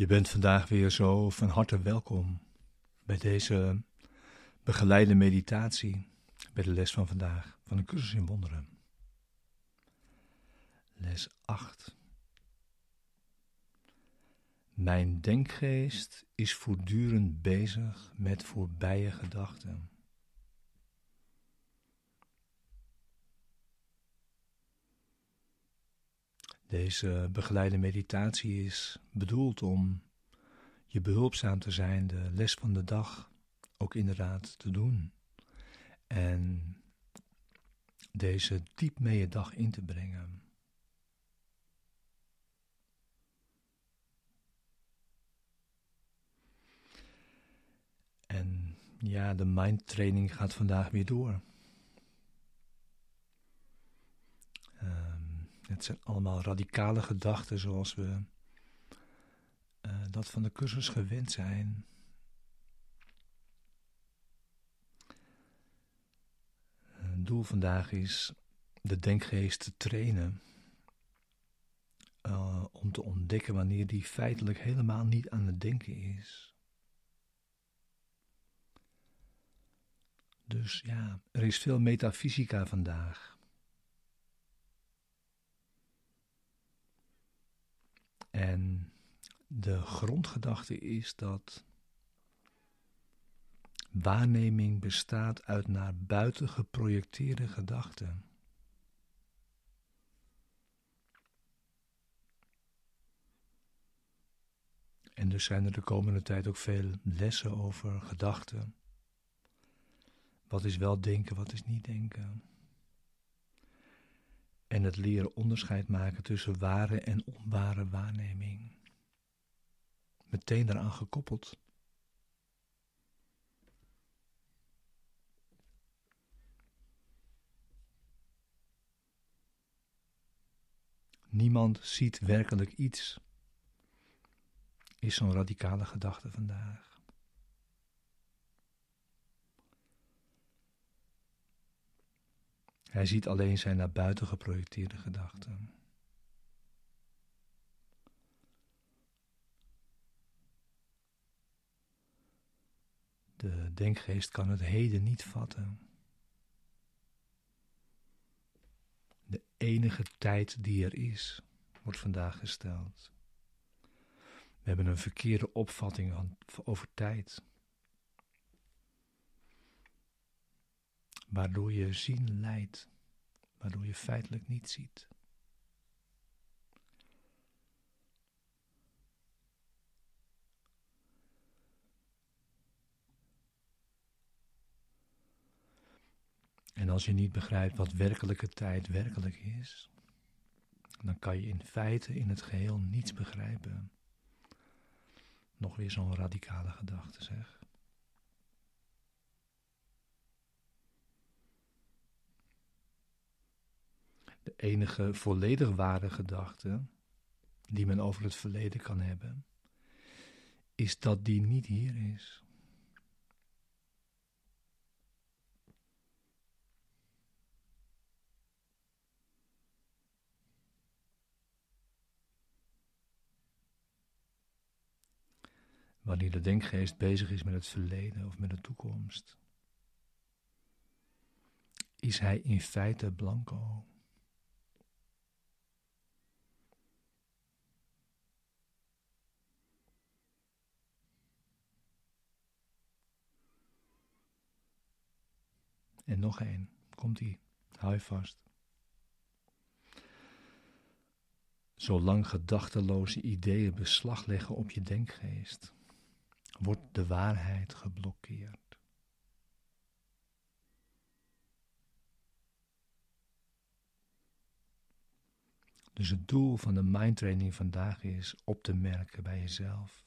Je bent vandaag weer zo van harte welkom bij deze begeleide meditatie, bij de les van vandaag van de cursus in wonderen. Les 8. Mijn denkgeest is voortdurend bezig met voorbije gedachten. Deze begeleide meditatie is bedoeld om je behulpzaam te zijn, de les van de dag ook inderdaad te doen. En deze diep mee je dag in te brengen. En ja, de mindtraining gaat vandaag weer door. Het zijn allemaal radicale gedachten zoals we uh, dat van de cursus gewend zijn. Het doel vandaag is de denkgeest te trainen. Uh, om te ontdekken wanneer die feitelijk helemaal niet aan het denken is. Dus ja, er is veel metafysica vandaag. En de grondgedachte is dat waarneming bestaat uit naar buiten geprojecteerde gedachten. En dus zijn er de komende tijd ook veel lessen over gedachten. Wat is wel denken, wat is niet denken? En het leren onderscheid maken tussen ware en onware waarneming. Meteen daaraan gekoppeld. Niemand ziet werkelijk iets, is zo'n radicale gedachte vandaag. Hij ziet alleen zijn naar buiten geprojecteerde gedachten. De denkgeest kan het heden niet vatten. De enige tijd die er is, wordt vandaag gesteld. We hebben een verkeerde opvatting over tijd. Waardoor je zien leidt, waardoor je feitelijk niet ziet. En als je niet begrijpt wat werkelijke tijd werkelijk is, dan kan je in feite in het geheel niets begrijpen. Nog weer zo'n radicale gedachte, zeg. de enige volledig ware gedachte die men over het verleden kan hebben, is dat die niet hier is. Wanneer de denkgeest bezig is met het verleden of met de toekomst, is hij in feite blanco. En nog één. Komt ie. Hou je vast. Zolang gedachteloze ideeën beslag leggen op je denkgeest, wordt de waarheid geblokkeerd. Dus het doel van de mindtraining vandaag is op te merken bij jezelf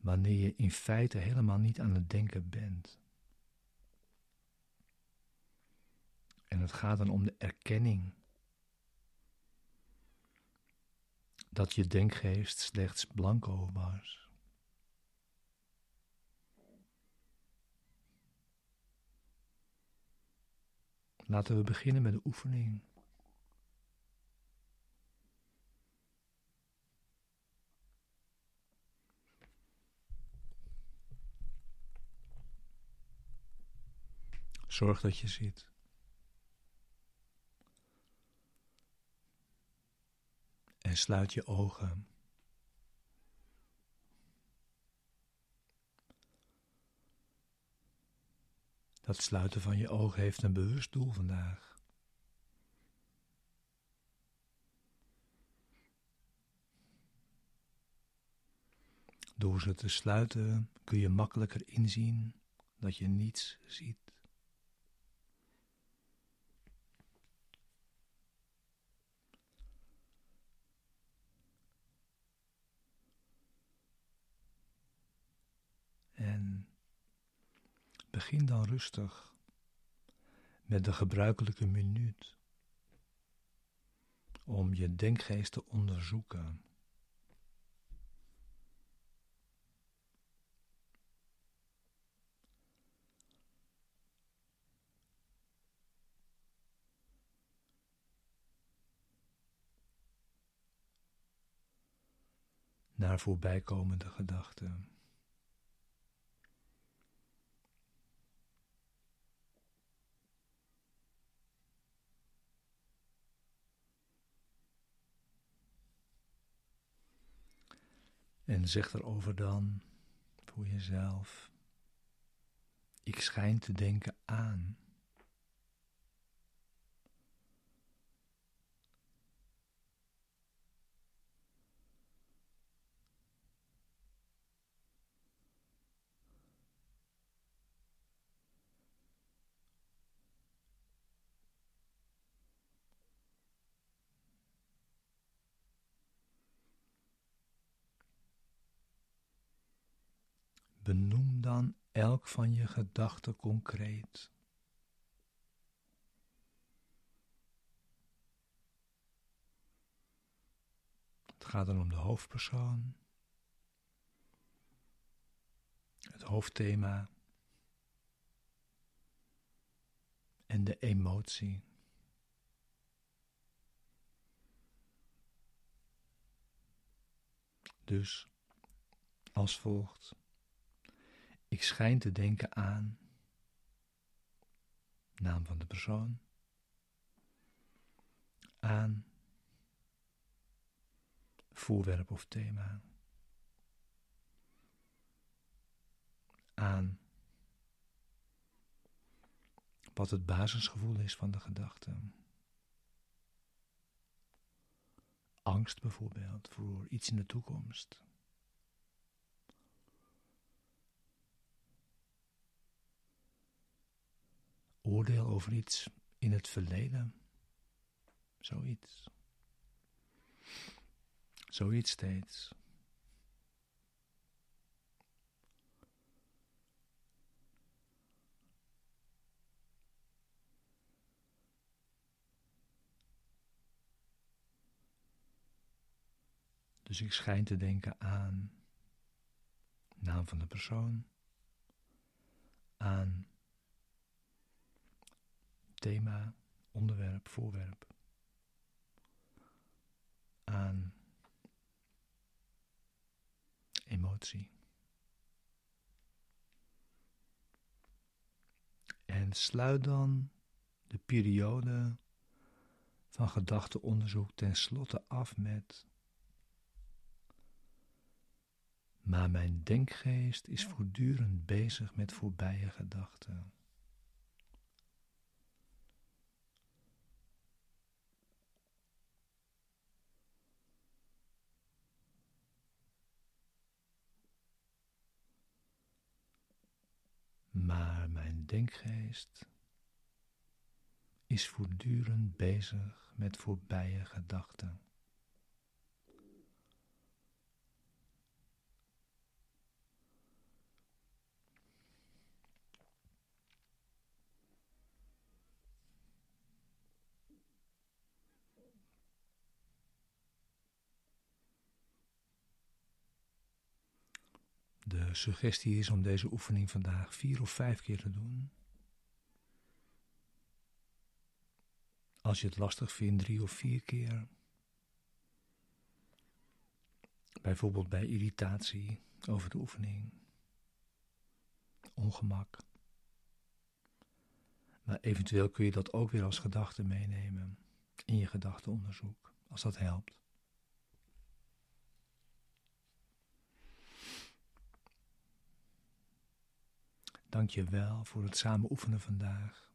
wanneer je in feite helemaal niet aan het denken bent. En het gaat dan om de erkenning. Dat je denkgeest slechts blanco was. Laten we beginnen met de oefening. Zorg dat je zit. En sluit je ogen. Dat sluiten van je ogen heeft een bewust doel vandaag. Door ze te sluiten kun je makkelijker inzien dat je niets ziet. Begin dan rustig met de gebruikelijke minuut om je denkgeest te onderzoeken. naar voorbijkomende gedachten. En zeg erover dan voor jezelf: Ik schijn te denken aan. Benoem dan elk van je gedachten concreet. Het gaat dan om de hoofdpersoon, het hoofdthema en de emotie. Dus als volgt. Ik schijn te denken aan naam van de persoon, aan voorwerp of thema, aan wat het basisgevoel is van de gedachte. Angst bijvoorbeeld voor iets in de toekomst. Oordeel over iets in het verleden. Zoiets. Zoiets steeds. Dus ik schijn te denken aan naam van de persoon, aan thema, onderwerp, voorwerp aan emotie. En sluit dan de periode van gedachteonderzoek tenslotte af met. Maar mijn denkgeest is voortdurend bezig met voorbije gedachten. Maar mijn denkgeest is voortdurend bezig met voorbije gedachten. De suggestie is om deze oefening vandaag vier of vijf keer te doen. Als je het lastig vindt, drie of vier keer. Bijvoorbeeld bij irritatie over de oefening, ongemak. Maar eventueel kun je dat ook weer als gedachte meenemen in je gedachtenonderzoek, als dat helpt. Dank je wel voor het samen oefenen vandaag.